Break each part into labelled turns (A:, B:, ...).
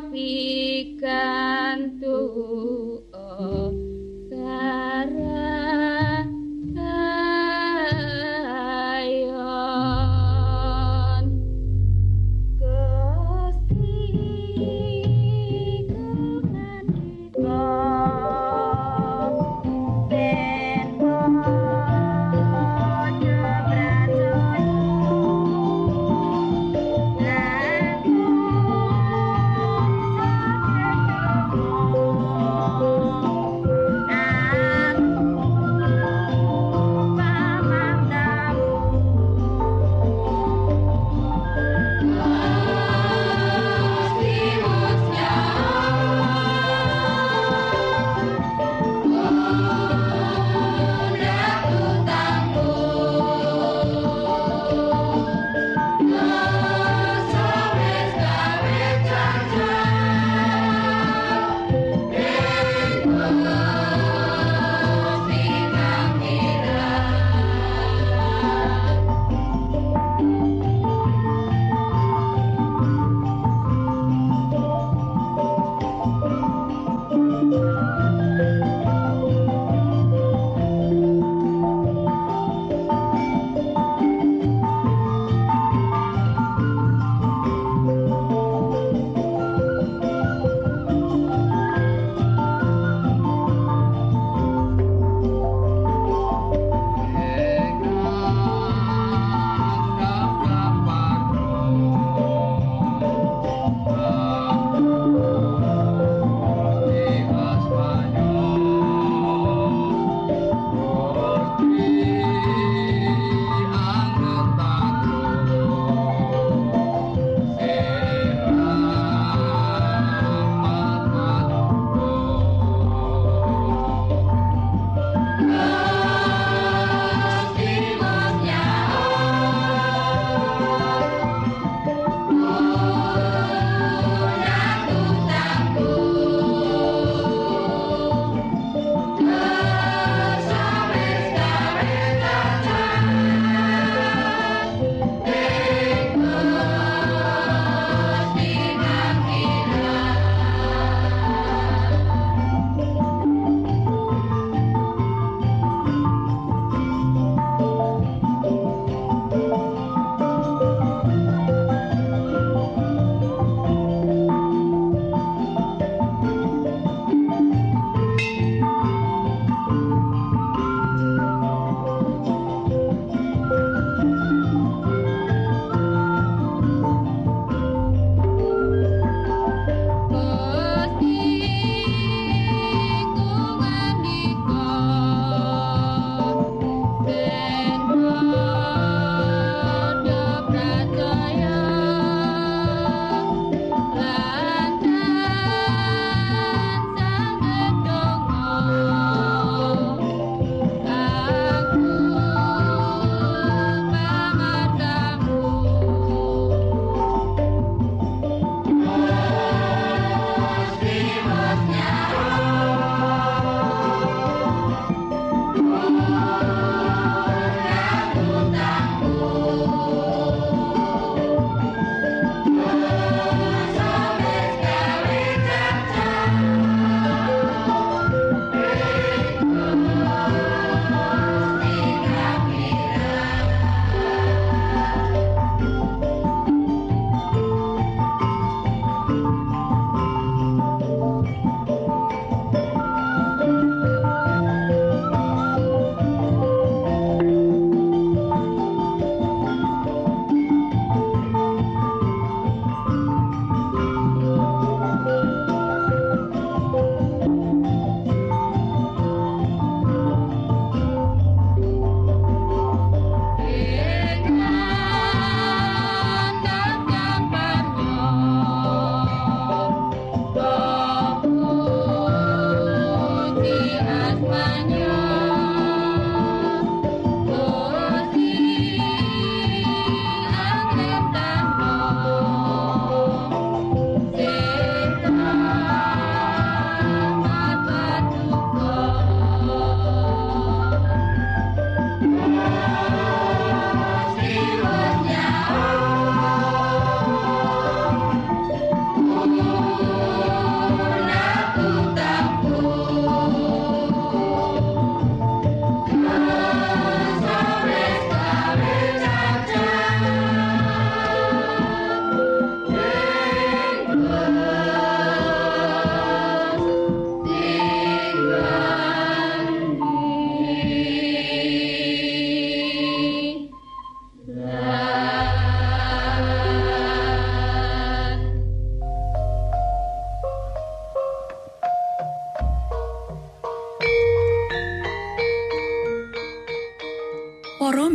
A: fika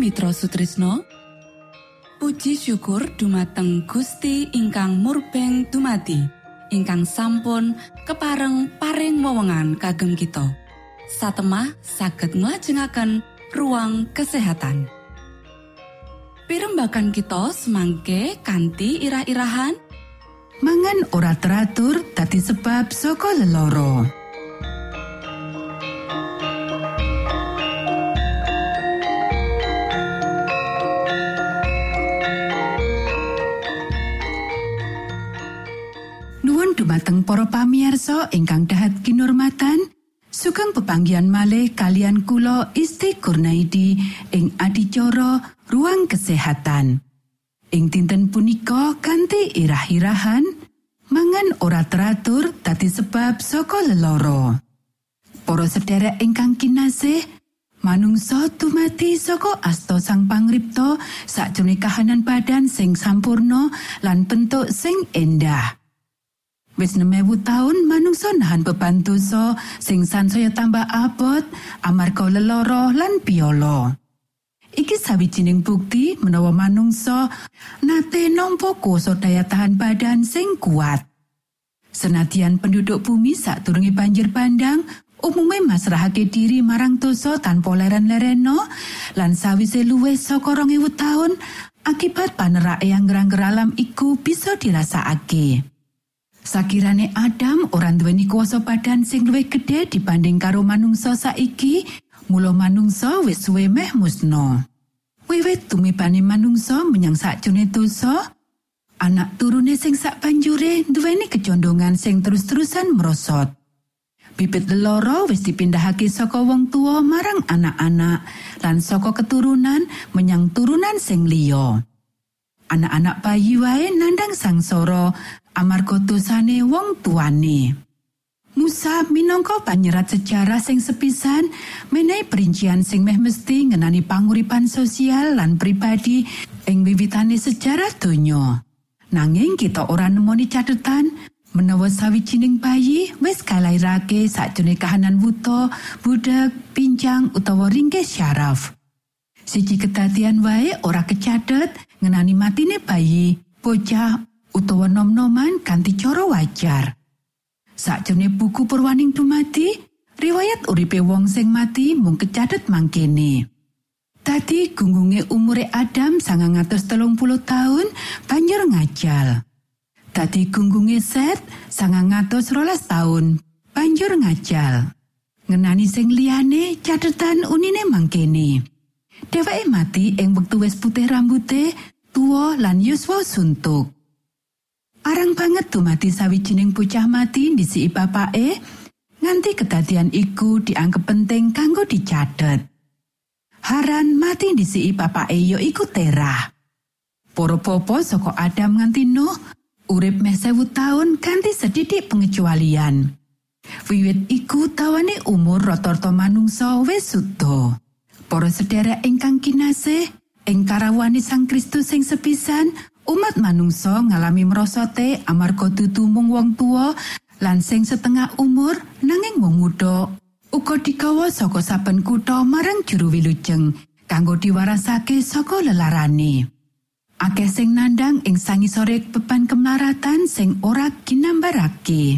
B: Mitra Sutrisno. Puji syukur dumateng Gusti ingkang murbeng dumati ingkang sampun kepareng paring wewenngan kagem kita. Satemah saged nglajengaken ruang kesehatan. Pirembakan kita semangke kanthi irah-irahan.
C: Mangan ora teratur dadi sebab saka leloro. Dumateng para pamirsa ingkang dahat kinurmatan, sugeng pepanggihan malih kalian kula Isti Kurnaidi ing adicara Ruang Kesehatan. Ing dinten punika kanthi irah-irahan mangan ora teratur dadi sebab saka leloro. Para sedherek ingkang kinasih, manungsa tumati saka asta sang pangripta sakjroning kahanan badan sing sampurna lan bentuk sing endah. Wis 6000 taun manungsa nahan beban dosa sing sansaya tambah abot amarga leloro lan piolo. Iki sawijining bukti menawa manungsa nate nampa kuasa daya tahan badan sing kuat. Senadyan penduduk bumi sadurunge banjir bandang umume masrahake diri marang dosa tanpa leren-lereno lan sawise luwih saka 2000 taun akibat panerake angger-angger alam iku bisa dirasakake. Sakirane Adam ora duweni kuasa badan sing luwih gedhe dibanding karo manungsa saiki, mula manungsa wis suwe meh musna. Wiwit tumipane manungsa menyang sakjroning dosa, anak turune sing sak banjure duweni kecondongan sing terus-terusan merosot. Bibit leloro wis dipindahake saka wong tua marang anak-anak lan saka keturunan menyang turunan sing liya. Anak-anak bayi wae nandang sangsara amarga dosane wong tuane. Musa minangka panyerat sejarah sing sepisan menehi perincian sing meh mesti ngenani panguripan sosial lan pribadi ing wiwitane sejarah donya. Nanging kita ora nemoni catetan menawa sawijining bayi wis kalairake sakjroning kahanan wuto, budak, pincang utawa ringkes syaraf. Siji kedadian wae ora kecatet ngenani matine bayi, bocah utawa nom-noman kanthi cara wajar. Sakjroning buku perwaning dumati, riwayat uripe wong sing mati mung kecatet mangkene. Tadi gunggunge umure Adam sangang atus telung puluh tahun banjur ngajal. Tadi gunggunge Set sangang atus rolas tahun banjur ngajal. Ngenani sing liyane catetan unine mangkene. Dheweke mati ing wektu wis putih rambute, tuwa lan yuswa suntuk. Arang banget dumati sawijining bocah mati ndisi bapake, nganti kedadian iku dianggep penting kanggo dicatet. Haran mati ndisi bapake ya iku Terah. Para popo saka Adam nganti Nuh urip meh sewu taun kanthi sedidik pengecualian. Wiwit iku tawane umur rata-rata manungsa wis suda. Para sedherek ingkang kinasih, ing karawane Sang Kristus sing sepisan, umat manungsa ngalami merosote amarga dudu mung wong tua lan sing setengah umur nanging wong muda uga digawa saka saben kutha marang juru wilujeng kanggo diwarasake saka lelarane. Akeh sing nandang ing sangisore beban kemlaratan sing ora ginambarake.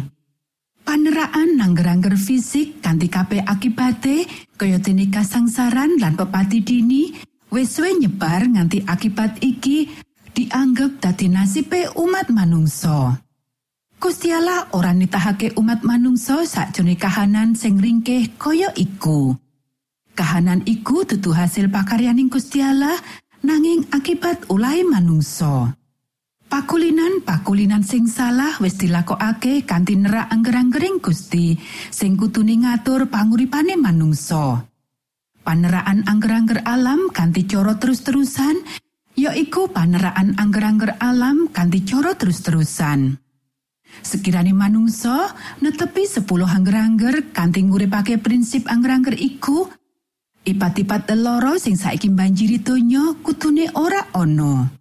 C: Paneraan nangger-angger fisik kanthi kabeh akibate kaya dene kasangsaran lan pepati dini wis nyebar nganti akibat iki dianggep dadi nasibe umat manungsa. Gusti Allah ora nitahake umat manungsa sakjroning kahanan sing ringkeh kaya iku. Kahanan iku dudu hasil pakaryaning Gusti Allah nanging akibat ulahe manungsa. Pakulinan-pakulinan sing salah wis dilakokake kanthi nerak angger-anggering Gusti sing kutune ngatur panguripane manungsa. Paneraan angger-angger alam kanthi cara terus-terusan ya iku paneraan angger-angger alam kanthi cara terus-terusan. Sekirane manungsa netepi 10 angger-angger kanthi nguripake prinsip angger-angger iku, ipat-ipat loro sing saiki banjiri donya kutune ora ana.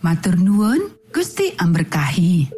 C: Matur nuwun, Gusti amberkahi.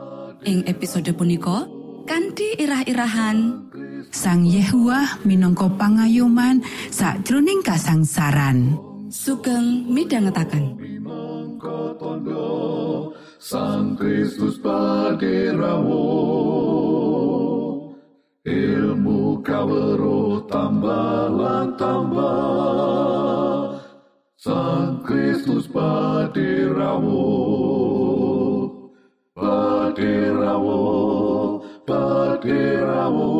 B: Ing episode punika kanthi irah-irahan
C: Sang Yehuwa minangka pangayoman sakjroning kasangsaran.
B: sugeng midhangetaken.
D: Sang Kristus paderamu ilmu kawero tambah tambah Sang Kristus paderamu paderamu paderamu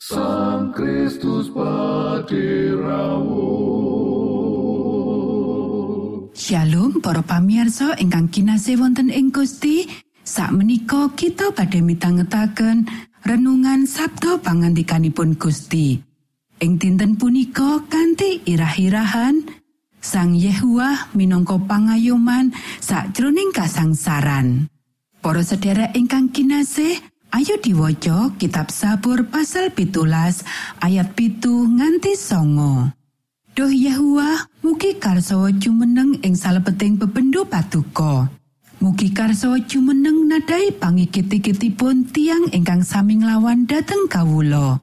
D: Sang Kristus paderamu
C: Shalom para pamirsa ingkang kinasih wonten ing Gusti. Sakmenika kita badhe mitangetaken renungan Sabda pangandikanipun Gusti. Ing dinten punika kanthi irah-irahan Sang Yehuwa minangka pangayoman sakjroning kasangsaran. Para sedherek ingkang kinasih, ayo diwaca kitab Sabur pasal pitulas ayat pitu nganti songo. Duh Yehuwa, mugi karsawa jumeneng ing salebeting bebendo patuko. Mugi karsawa jumeneng nadai pangikit-ikitipun tiang ingkang sami nglawan dhateng kawula.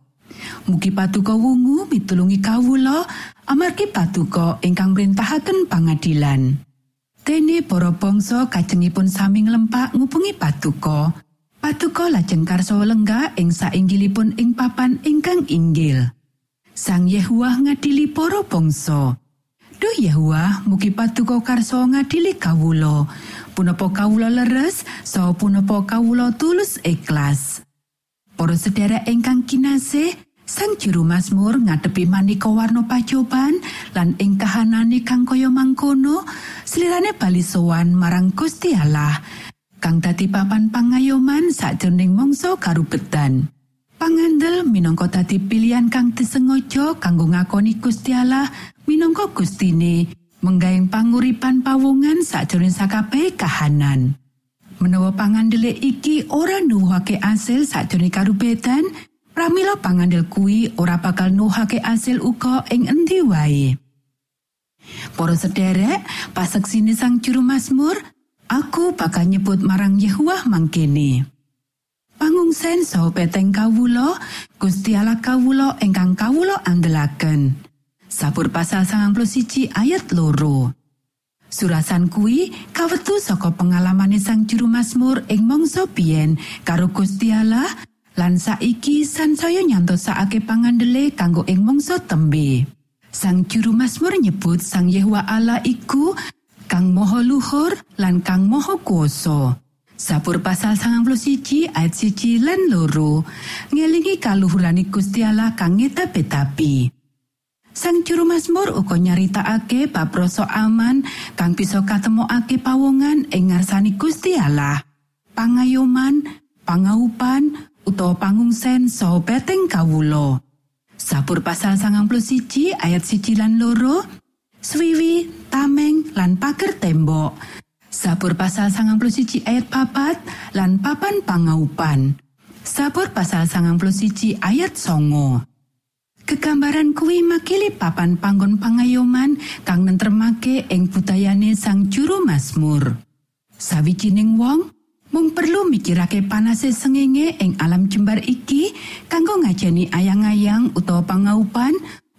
C: Mugi patuko wungu mitulungi kawula amargi patuko ingkang mrentahaken pangadilan. Dene para bangsa kajengipun sami nglempak ngupungi patuko. Patuko lajeng karsawa lenggah ing sainggilipun ing papan ingkang inggil. Sang Yehuwa ngadili para bangsa. Duh Yehuwa, mugi patuko karso ngadili kawulo. Punapa kawulo leres, saha punapa kawulo tulus ikhlas. Para sedherek ingkang kinasih, Sang Juru Mazmur ngadepi maneka warna pacoban lan ing kahanane kang kaya mangkono, slirane bali sowan marang Gusti Allah. Kang dadi papan pangayoman sakjroning mangsa karubetan. Pangandel minangka dadi pilihan kang disengaja kanggo ngakoni Gusti Allah minangka Gustine menggaing panguripan pawungan sakjroning sakabeh kahanan. Menawa pangandele iki ora nuwuhake asil sakjroning karubetan, pramila pangandel kuwi ora bakal nuwuhake asil uga ing endi wae. Para sederek, paseksine Sang Juru Mazmur, aku bakal nyebut marang Yehuwa mangkene. Pangungsen saha peteng kawulo, Gusti Allah kawulo ingkang kawulo andelaken. Sabur pasal 91 ayat loro. Surasan kuwi kawetu saka pengalamane Sang Juru Mazmur ing mangsa biyen karo Gusti Allah lan saiki sansaya nyantosake pangandele kanggo ing mangsa tembe. Sang Juru Mazmur nyebut Sang Yehuwa Allah iku kang moho luhur lan kang moho kuoso. Sabur pasal 91 ayat siji lan loro ngelingi kaluhurane Gusti Allah kang ngeta-betapi. Sang juru Mazmur uga nyaritakake bab rasa aman kang bisa katemokake pawongan ing ngarsani Gusti Allah. Pangayoman, pangaupan, utawa pangungsen saha beteng kawulo. Sabur pasal 91 ayat siji lan loro, swiwi, tameng, lan pager tembok. Sabur pasal 91 ayat papat lan papan pangaupan. Sabur pasal 91 ayat songo. Kegambaran kuwi makili papan panggon pangayoman kang nentremake ing budayane sang juru Mazmur. Sawijining wong mung perlu mikirake panase sengenge ing alam jembar iki kanggo ngajeni ayang-ayang utawa pangaupan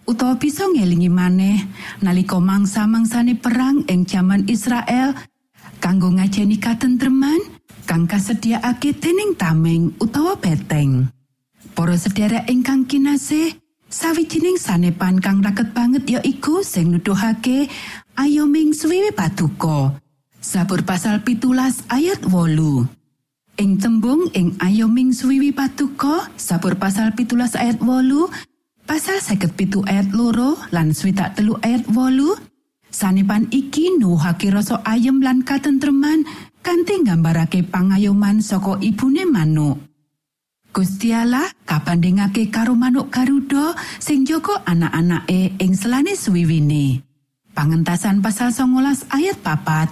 C: utawa bisa ngelingi maneh nalika mangsa-mangsane perang ing jaman Israel kanggo ngajeni katentreman kang kasediaake dening tameng utawa beteng. Para sedherek ingkang kinasih, sawijining sanepan kang raket banget ya iku sing nuduhake ayo ming suwiwi paduka. Sabur pasal pitulas ayat wolu. Ing tembung ing ayo ming suwiwi paduka, sabur pasal pitulas ayat wolu, pasal seket pitu ayat loro lan swidak telu ayat wolu, Sanepan iki nuwuhake rasa ayem lan katentreman kanthi nggambarake pangayoman saka ibune manuk. Gusti Allah kabandingake karo manuk Garuda sing jaga anak-anake ing selane suwiwine. Pangentasan pasal 19 ayat papat,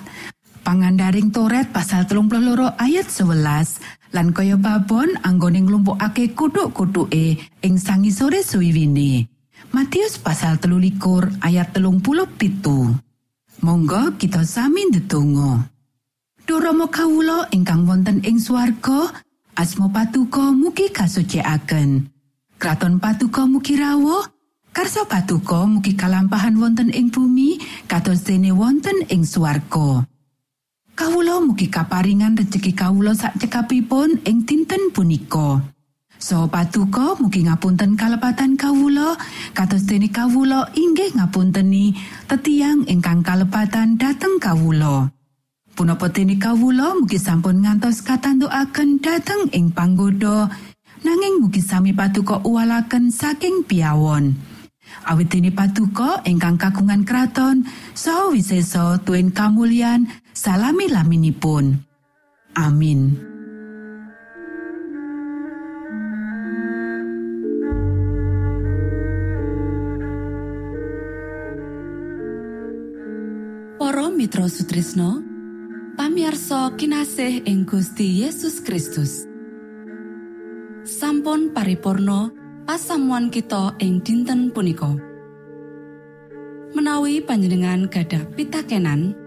C: pangandaring Toret pasal 32 ayat 11 lan kaya babon anggone nglumpukake kutuk-kutuke ing sangisore suwiwine. Matius pasal 13 ayat telung puluh pitu. Monggo kita sami ndedonga. Durama kawula ingkang wonten ing swarga, asma patuko mugi kasucikaken. Kraton patuko mugi rawuh, karsa patuko mugi kalampahan wonten ing bumi kados dene wonten ing swarga. Kawula mugi kaparingan rejeki kawula sak cekapipun ing dinten punika. So patuko mugi ngapunten kalepatan kawula kados dene kawula inggih ngapunteni tetiang ingkang kalepatan dhateng kawula. Punapa dene kawula mugi sampun ngantos katantukaken dhateng ing panggoda nanging mugi sami patuko uwalaken saking piawon. Awit dene patuko ingkang kagungan kraton saha wisesa tuen kamulyan salami laminipun. Amin.
B: Para Mitra Sutrisno pamiarsa kinasih ing Gusti Yesus Kristus sampun paripurno pasamuan kita ing dinten punika menawi panjenengan gadah pitakenan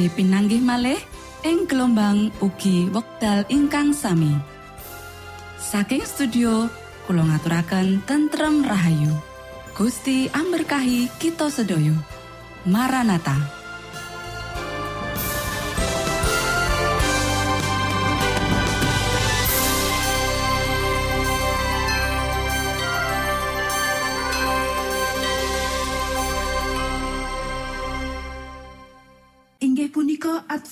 B: badhe pinanggih malih ing gelombang ugi wekdal ingkang sami. Saking studio kula ngaturaken tentrem rahayu. Gusti amberkahi kita sedaya. Maranata.